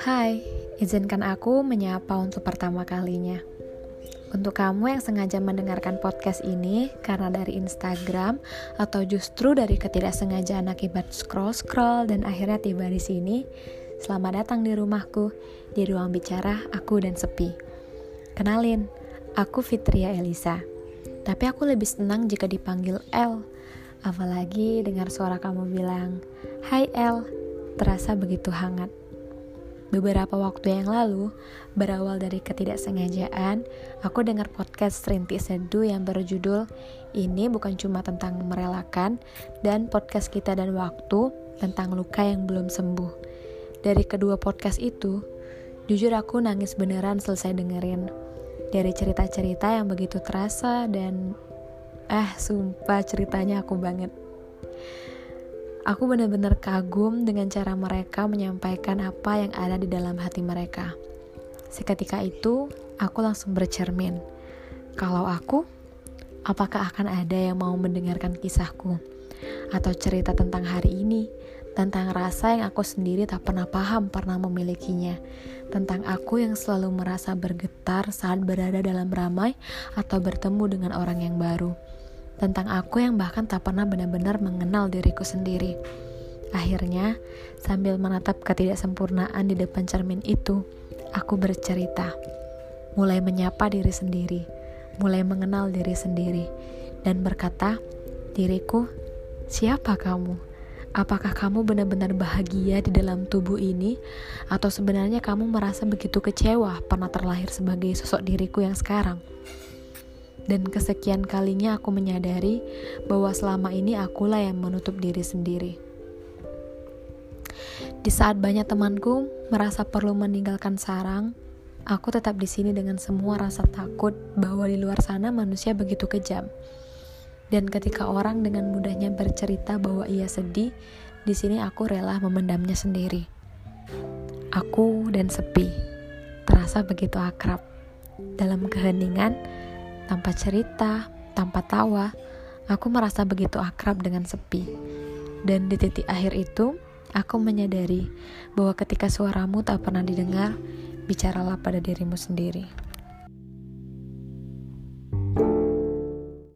Hai, izinkan aku menyapa untuk pertama kalinya. Untuk kamu yang sengaja mendengarkan podcast ini karena dari Instagram atau justru dari ketidaksengajaan akibat scroll-scroll dan akhirnya tiba di sini, selamat datang di rumahku, di ruang bicara aku dan sepi. Kenalin, aku Fitria Elisa. Tapi aku lebih senang jika dipanggil El. Apalagi dengar suara kamu bilang, "Hai El." Terasa begitu hangat. Beberapa waktu yang lalu, berawal dari ketidaksengajaan, aku dengar podcast Rintik Seduh yang berjudul Ini bukan cuma tentang merelakan dan podcast kita dan waktu tentang luka yang belum sembuh. Dari kedua podcast itu, jujur aku nangis beneran selesai dengerin. Dari cerita-cerita yang begitu terasa dan ah sumpah ceritanya aku banget. Aku benar-benar kagum dengan cara mereka menyampaikan apa yang ada di dalam hati mereka. Seketika itu, aku langsung bercermin. Kalau aku, apakah akan ada yang mau mendengarkan kisahku? Atau cerita tentang hari ini, tentang rasa yang aku sendiri tak pernah paham pernah memilikinya, tentang aku yang selalu merasa bergetar saat berada dalam ramai atau bertemu dengan orang yang baru tentang aku yang bahkan tak pernah benar-benar mengenal diriku sendiri. Akhirnya, sambil menatap ketidaksempurnaan di depan cermin itu, aku bercerita, mulai menyapa diri sendiri, mulai mengenal diri sendiri, dan berkata, "Diriku, siapa kamu? Apakah kamu benar-benar bahagia di dalam tubuh ini, atau sebenarnya kamu merasa begitu kecewa pernah terlahir sebagai sosok diriku yang sekarang?" Dan kesekian kalinya aku menyadari bahwa selama ini akulah yang menutup diri sendiri. Di saat banyak temanku merasa perlu meninggalkan sarang, aku tetap di sini dengan semua rasa takut bahwa di luar sana manusia begitu kejam. Dan ketika orang dengan mudahnya bercerita bahwa ia sedih, di sini aku rela memendamnya sendiri. Aku dan sepi terasa begitu akrab. Dalam keheningan, tanpa cerita, tanpa tawa, aku merasa begitu akrab dengan sepi. Dan di titik akhir itu, aku menyadari bahwa ketika suaramu tak pernah didengar, bicaralah pada dirimu sendiri.